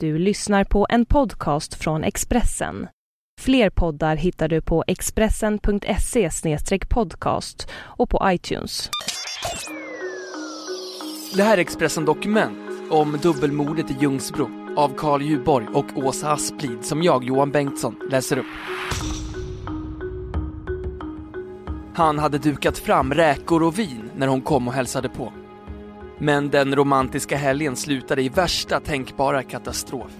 Du lyssnar på en podcast från Expressen. Fler poddar hittar du på expressen.se podcast och på iTunes. Det här är Expressen Dokument om dubbelmordet i Ljungsbro av Carl Juborg och Åsa Asplid som jag, Johan Bengtsson, läser upp. Han hade dukat fram räkor och vin när hon kom och hälsade på. Men den romantiska helgen slutade i värsta tänkbara katastrof.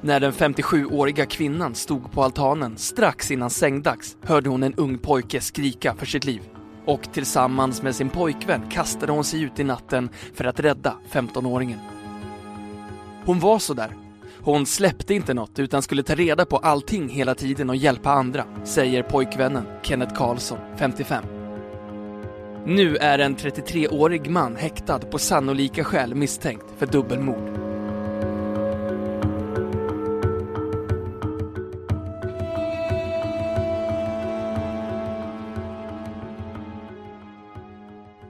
När den 57-åriga kvinnan stod på altanen strax innan sängdags hörde hon en ung pojke skrika för sitt liv. Och tillsammans med sin pojkvän kastade hon sig ut i natten för att rädda 15-åringen. Hon var sådär. Hon släppte inte något utan skulle ta reda på allting hela tiden och hjälpa andra, säger pojkvännen Kenneth Karlsson, 55. Nu är en 33-årig man häktad på sannolika skäl misstänkt för dubbelmord.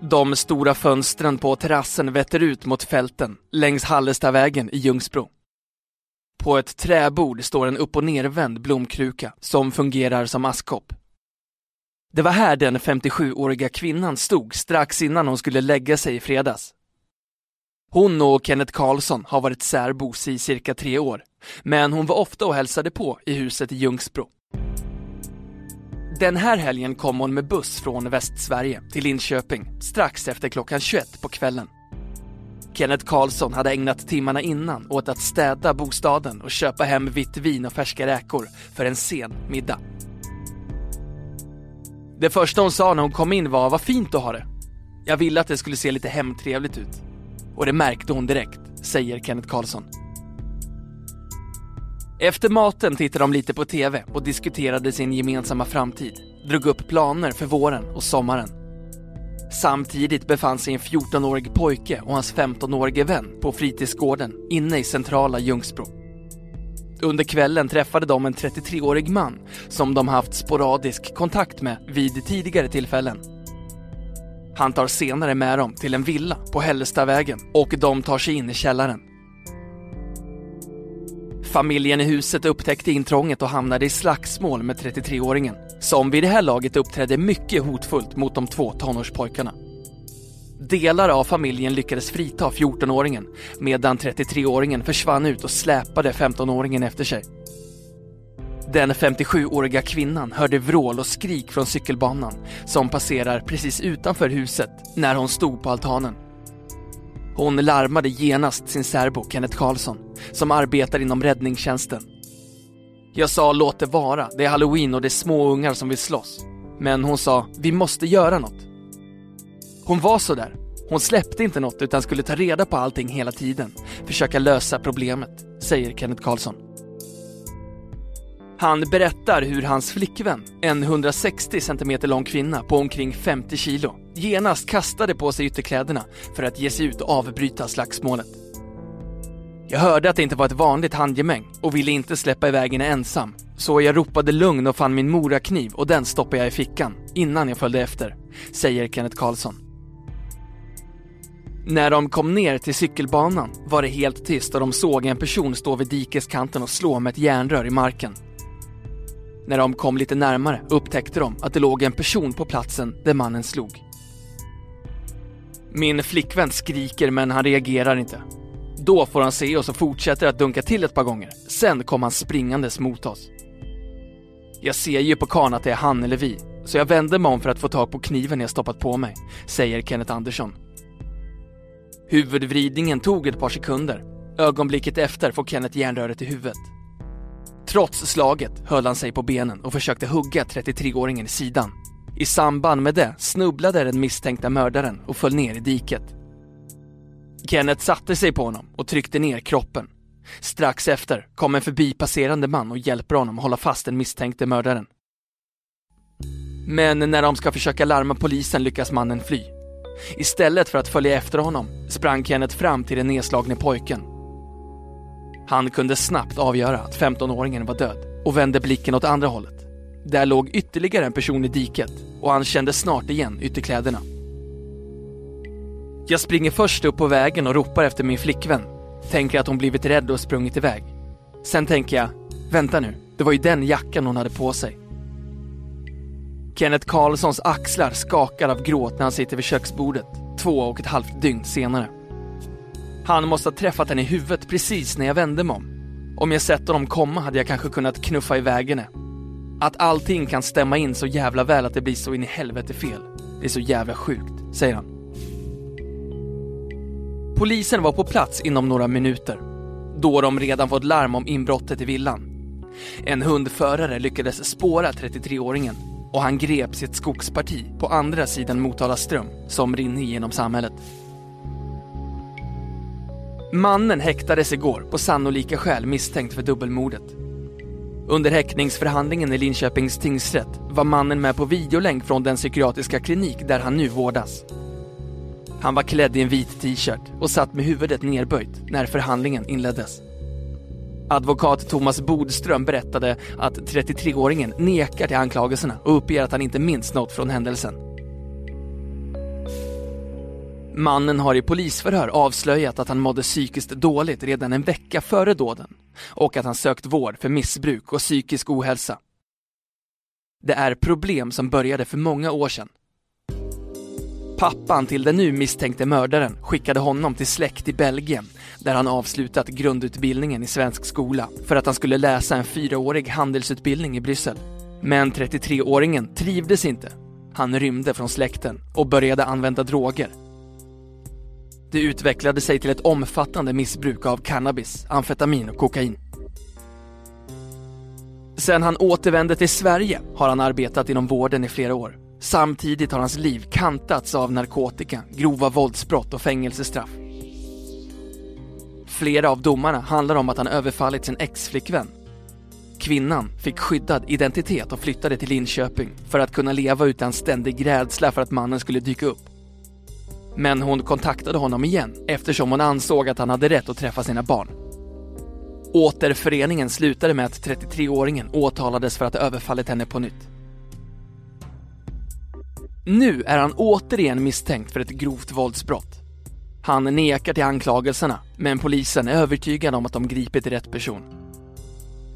De stora fönstren på terrassen vetter ut mot fälten längs Hallestavägen i Ljungsbro. På ett träbord står en upp och nervänd blomkruka som fungerar som askkopp. Det var här den 57-åriga kvinnan stod strax innan hon skulle lägga sig i fredags. Hon och Kenneth Karlsson har varit särbos i cirka tre år, men hon var ofta och hälsade på i huset i Ljungsbro. Den här helgen kom hon med buss från Västsverige till Linköping strax efter klockan 21 på kvällen. Kenneth Karlsson hade ägnat timmarna innan åt att städa bostaden och köpa hem vitt vin och färska räkor för en sen middag. Det första hon sa när hon kom in var vad fint att ha det. Jag ville att det skulle se lite hemtrevligt ut. Och det märkte hon direkt, säger Kenneth Karlsson. Efter maten tittade de lite på TV och diskuterade sin gemensamma framtid. Drog upp planer för våren och sommaren. Samtidigt befann sig en 14-årig pojke och hans 15-årige vän på fritidsgården inne i centrala Ljungsbro. Under kvällen träffade de en 33-årig man som de haft sporadisk kontakt med vid tidigare tillfällen. Han tar senare med dem till en villa på Hällestavägen och de tar sig in i källaren. Familjen i huset upptäckte intrånget och hamnade i slagsmål med 33-åringen som vid det här laget uppträdde mycket hotfullt mot de två tonårspojkarna. Delar av familjen lyckades frita 14-åringen medan 33-åringen försvann ut och släpade 15-åringen efter sig. Den 57-åriga kvinnan hörde vrål och skrik från cykelbanan som passerar precis utanför huset när hon stod på altanen. Hon larmade genast sin särbo Kenneth Karlsson som arbetar inom räddningstjänsten. Jag sa låt det vara, det är halloween och det är små ungar som vill slåss. Men hon sa, vi måste göra något. Hon var så där. Hon släppte inte något utan skulle ta reda på allting hela tiden. Försöka lösa problemet, säger Kenneth Karlsson. Han berättar hur hans flickvän, en 160 cm lång kvinna på omkring 50 kilo, genast kastade på sig ytterkläderna för att ge sig ut och avbryta slagsmålet. Jag hörde att det inte var ett vanligt handgemäng och ville inte släppa iväg henne ensam. Så jag ropade lugn och fann min morakniv och den stoppade jag i fickan innan jag följde efter, säger Kenneth Karlsson. När de kom ner till cykelbanan var det helt tyst och de såg en person stå vid dikeskanten och slå med ett järnrör i marken. När de kom lite närmare upptäckte de att det låg en person på platsen där mannen slog. Min flickvän skriker men han reagerar inte. Då får han se oss och fortsätter att dunka till ett par gånger. Sen kom han springandes mot oss. Jag ser ju på karln att det är han eller vi, så jag vänder mig om för att få tag på kniven jag stoppat på mig, säger Kenneth Andersson. Huvudvridningen tog ett par sekunder. Ögonblicket efter får Kenneth järnröret i huvudet. Trots slaget höll han sig på benen och försökte hugga 33-åringen i sidan. I samband med det snubblade den misstänkta mördaren och föll ner i diket. Kenneth satte sig på honom och tryckte ner kroppen. Strax efter kom en förbipasserande man och hjälper honom hålla fast den misstänkte mördaren. Men när de ska försöka larma polisen lyckas mannen fly. Istället för att följa efter honom sprang Kenneth fram till den nedslagne pojken. Han kunde snabbt avgöra att 15-åringen var död och vände blicken åt andra hållet. Där låg ytterligare en person i diket och han kände snart igen ytterkläderna. Jag springer först upp på vägen och ropar efter min flickvän. Tänker att hon blivit rädd och sprungit iväg. Sen tänker jag, vänta nu, det var ju den jackan hon hade på sig. Kenneth Karlssons axlar skakar av gråt när han sitter vid köksbordet, två och ett halvt dygn senare. Han måste ha träffat henne i huvudet precis när jag vände mig om. Om jag sett honom komma hade jag kanske kunnat knuffa iväg henne. Att allting kan stämma in så jävla väl att det blir så in i helvete fel. Det är så jävla sjukt, säger han. Polisen var på plats inom några minuter. Då de redan fått larm om inbrottet i villan. En hundförare lyckades spåra 33-åringen och han greps i ett skogsparti på andra sidan Motala ström som rinner genom samhället. Mannen häktades igår på sannolika skäl misstänkt för dubbelmordet. Under häktningsförhandlingen i Linköpings tingsrätt var mannen med på videolänk från den psykiatriska klinik där han nu vårdas. Han var klädd i en vit t-shirt och satt med huvudet nerböjt när förhandlingen inleddes. Advokat Thomas Bodström berättade att 33-åringen nekar till anklagelserna och uppger att han inte minns något från händelsen. Mannen har i polisförhör avslöjat att han mådde psykiskt dåligt redan en vecka före dåden och att han sökt vård för missbruk och psykisk ohälsa. Det är problem som började för många år sedan. Pappan till den nu misstänkte mördaren skickade honom till släkt i Belgien där han avslutat grundutbildningen i svensk skola för att han skulle läsa en fyraårig handelsutbildning i Bryssel. Men 33-åringen trivdes inte. Han rymde från släkten och började använda droger det utvecklade sig till ett omfattande missbruk av cannabis, amfetamin och kokain. Sen han återvände till Sverige har han arbetat inom vården i flera år. Samtidigt har hans liv kantats av narkotika, grova våldsbrott och fängelsestraff. Flera av domarna handlar om att han överfallit sin ex-flickvän. Kvinnan fick skyddad identitet och flyttade till Linköping för att kunna leva utan ständig rädsla för att mannen skulle dyka upp. Men hon kontaktade honom igen eftersom hon ansåg att han hade rätt att träffa sina barn. Återföreningen slutade med att 33-åringen åtalades för att ha överfallit henne på nytt. Nu är han återigen misstänkt för ett grovt våldsbrott. Han nekar till anklagelserna, men polisen är övertygad om att de gripit rätt person.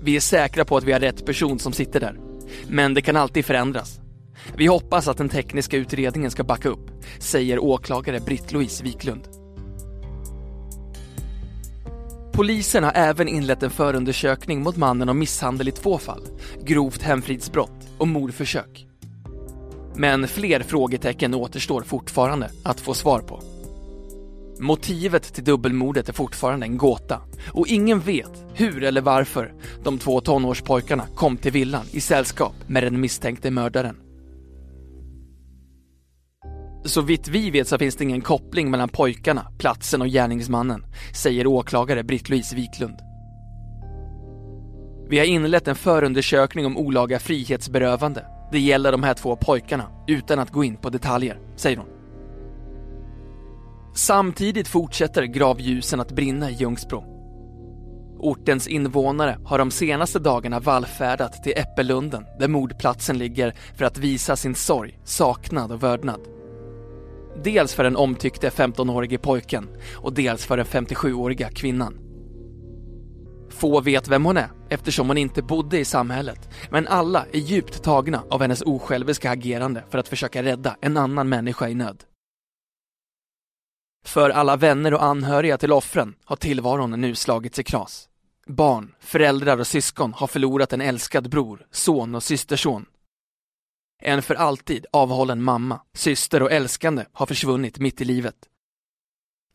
Vi är säkra på att vi har rätt person som sitter där, men det kan alltid förändras. Vi hoppas att den tekniska utredningen ska backa upp, säger åklagare Britt-Louise Wiklund. Polisen har även inlett en förundersökning mot mannen om misshandel i två fall, grovt hemfridsbrott och mordförsök. Men fler frågetecken återstår fortfarande att få svar på. Motivet till dubbelmordet är fortfarande en gåta och ingen vet hur eller varför de två tonårspojkarna kom till villan i sällskap med den misstänkte mördaren. Så vitt vi vet så finns det ingen koppling mellan pojkarna, platsen och gärningsmannen, säger åklagare Britt-Louise Wiklund. Vi har inlett en förundersökning om olaga frihetsberövande. Det gäller de här två pojkarna, utan att gå in på detaljer, säger hon. Samtidigt fortsätter gravljusen att brinna i Ljungsbro. Ortens invånare har de senaste dagarna vallfärdat till Äppellunden där mordplatsen ligger för att visa sin sorg, saknad och vördnad. Dels för den omtyckte 15-årige pojken och dels för den 57-åriga kvinnan. Få vet vem hon är eftersom hon inte bodde i samhället, men alla är djupt tagna av hennes osjälviska agerande för att försöka rädda en annan människa i nöd. För alla vänner och anhöriga till offren har tillvaron nu slagits i kras. Barn, föräldrar och syskon har förlorat en älskad bror, son och systerson en för alltid avhållen mamma, syster och älskande har försvunnit mitt i livet.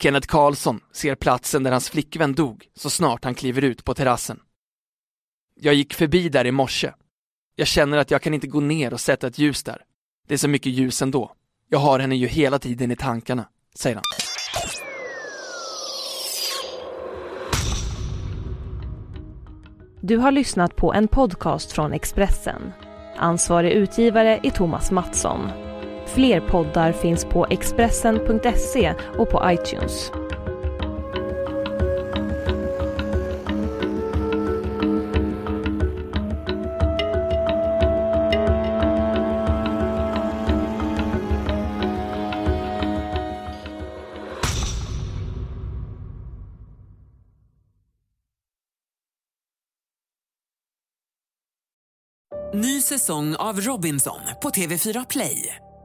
Kenneth Karlsson ser platsen där hans flickvän dog så snart han kliver ut på terrassen. Jag gick förbi där i morse. Jag känner att jag kan inte gå ner och sätta ett ljus där. Det är så mycket ljus ändå. Jag har henne ju hela tiden i tankarna, säger han. Du har lyssnat på en podcast från Expressen. Ansvarig utgivare är Thomas Mattsson. Fler poddar finns på Expressen.se och på iTunes. Ny säsong av Robinson på TV4 Play.